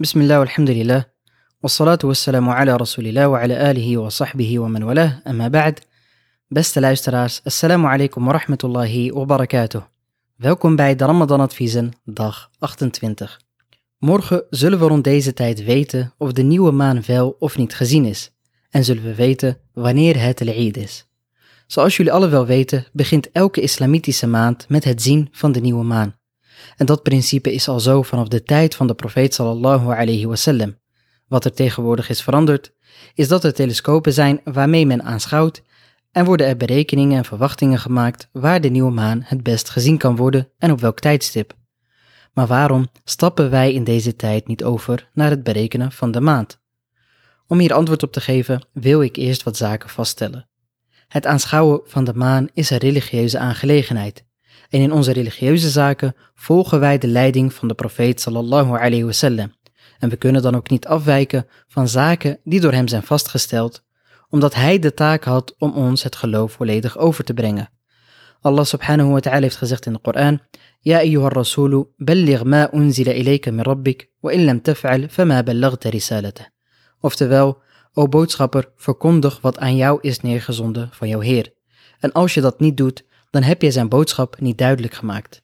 بسم الله والحمد لله والصلاة والسلام على rasulillah wa ala alihi wa sahbihi wa man walah, amma ba'd. Beste luisteraars, assalamu alaikum wa rahmatullahi wa barakatuh. Welkom bij de Ramadan Adviezen, dag 28. Morgen zullen we rond deze tijd weten of de nieuwe maan wel of niet gezien is. En zullen we weten wanneer het al-Eid is. Zoals jullie alle wel weten, begint elke islamitische maand met het zien van de nieuwe maan. En dat principe is al zo vanaf de tijd van de profeet sallallahu alayhi wasallam. Wat er tegenwoordig is veranderd, is dat er telescopen zijn waarmee men aanschouwt en worden er berekeningen en verwachtingen gemaakt waar de nieuwe maan het best gezien kan worden en op welk tijdstip. Maar waarom stappen wij in deze tijd niet over naar het berekenen van de maand? Om hier antwoord op te geven, wil ik eerst wat zaken vaststellen. Het aanschouwen van de maan is een religieuze aangelegenheid. En in onze religieuze zaken volgen wij de leiding van de profeet sallallahu alayhi wasallam. En we kunnen dan ook niet afwijken van zaken die door hem zijn vastgesteld, omdat hij de taak had om ons het geloof volledig over te brengen. Allah subhanahu wa ta'ala heeft gezegd in de Koran: Ja ayyuha rasulu, balligh ma unzila ilayka min rabbik, wa in lam taf'al fama ballaghta risalata. Oftewel, o boodschapper, verkondig wat aan jou is neergezonden van jouw Heer. En als je dat niet doet, dan heb je zijn boodschap niet duidelijk gemaakt.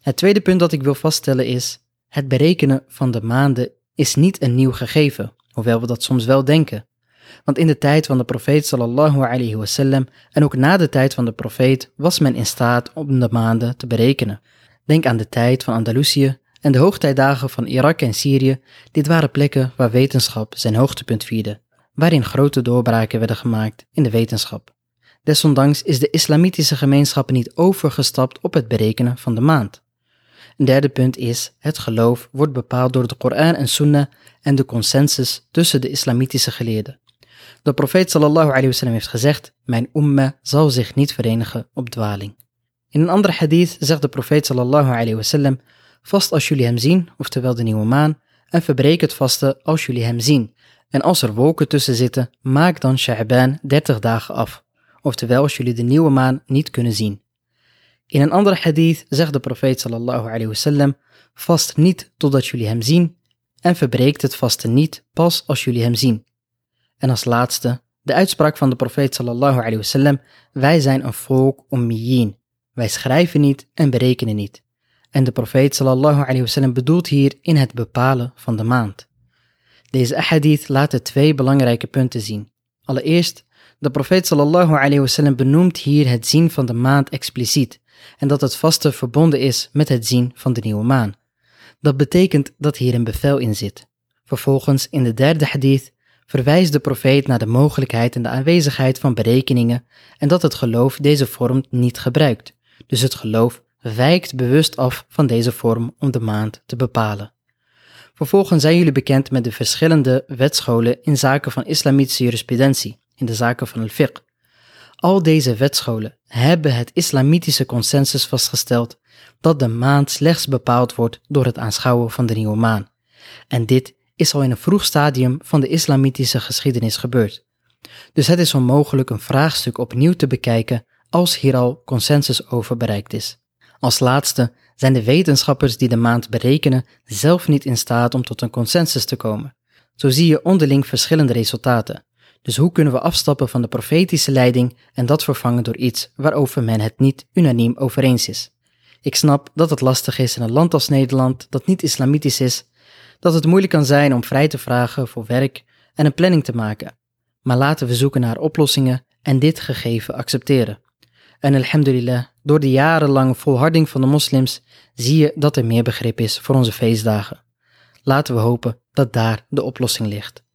Het tweede punt dat ik wil vaststellen is: het berekenen van de maanden is niet een nieuw gegeven, hoewel we dat soms wel denken. Want in de tijd van de profeet sallallahu alayhi wasallam en ook na de tijd van de profeet was men in staat om de maanden te berekenen. Denk aan de tijd van Andalusië en de hoogtijdagen van Irak en Syrië. Dit waren plekken waar wetenschap zijn hoogtepunt vierde, waarin grote doorbraken werden gemaakt in de wetenschap. Desondanks is de islamitische gemeenschap niet overgestapt op het berekenen van de maand. Een derde punt is, het geloof wordt bepaald door de Koran en Sunnah en de consensus tussen de islamitische geleerden. De profeet sallallahu alayhi wasallam heeft gezegd, mijn umma zal zich niet verenigen op dwaling. In een andere hadith zegt de profeet sallallahu alayhi wasallam, vast als jullie hem zien, oftewel de nieuwe maan, en verbreek het vasten als jullie hem zien. En als er wolken tussen zitten, maak dan Sha'ban 30 dagen af oftewel als jullie de nieuwe maan niet kunnen zien. In een andere hadith zegt de profeet sallallahu alayhi wasallam, vast niet totdat jullie hem zien en verbreekt het vasten niet pas als jullie hem zien. En als laatste, de uitspraak van de profeet sallallahu alayhi wasallam, wij zijn een volk ummiyin. Wij schrijven niet en berekenen niet. En de profeet sallallahu alayhi wasallam bedoelt hier in het bepalen van de maand. Deze hadith laten twee belangrijke punten zien. Allereerst de profeet sallallahu alayhi wasallam benoemt hier het zien van de maand expliciet en dat het vaste verbonden is met het zien van de nieuwe maan. Dat betekent dat hier een bevel in zit. Vervolgens in de derde hadith verwijst de profeet naar de mogelijkheid en de aanwezigheid van berekeningen en dat het geloof deze vorm niet gebruikt. Dus het geloof wijkt bewust af van deze vorm om de maand te bepalen. Vervolgens zijn jullie bekend met de verschillende wetscholen in zaken van islamitische jurisprudentie in de zaken van al fiqh. Al deze wetscholen hebben het islamitische consensus vastgesteld dat de maand slechts bepaald wordt door het aanschouwen van de nieuwe maan. En dit is al in een vroeg stadium van de islamitische geschiedenis gebeurd. Dus het is onmogelijk een vraagstuk opnieuw te bekijken als hier al consensus over bereikt is. Als laatste zijn de wetenschappers die de maand berekenen zelf niet in staat om tot een consensus te komen. Zo zie je onderling verschillende resultaten. Dus hoe kunnen we afstappen van de profetische leiding en dat vervangen door iets waarover men het niet unaniem over eens is? Ik snap dat het lastig is in een land als Nederland dat niet islamitisch is, dat het moeilijk kan zijn om vrij te vragen voor werk en een planning te maken. Maar laten we zoeken naar oplossingen en dit gegeven accepteren. En alhamdulillah, door de jarenlange volharding van de moslims zie je dat er meer begrip is voor onze feestdagen. Laten we hopen dat daar de oplossing ligt.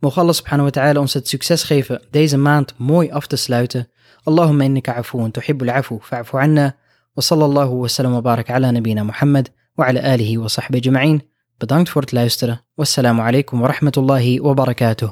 Mogen Allah subhanahu wa ta'ala ons het succes geven deze maand mooi af te sluiten. Allahumma innaka afuun tuhibbul afu fa'fu anna. Wa sallallahu wa sallam wa barak ala nabina Muhammad wa ala alihi wa sahbihi ajma'in. Bedankt voor het luisteren. Wassalamu alaikum wa rahmatullahi wa barakatuh.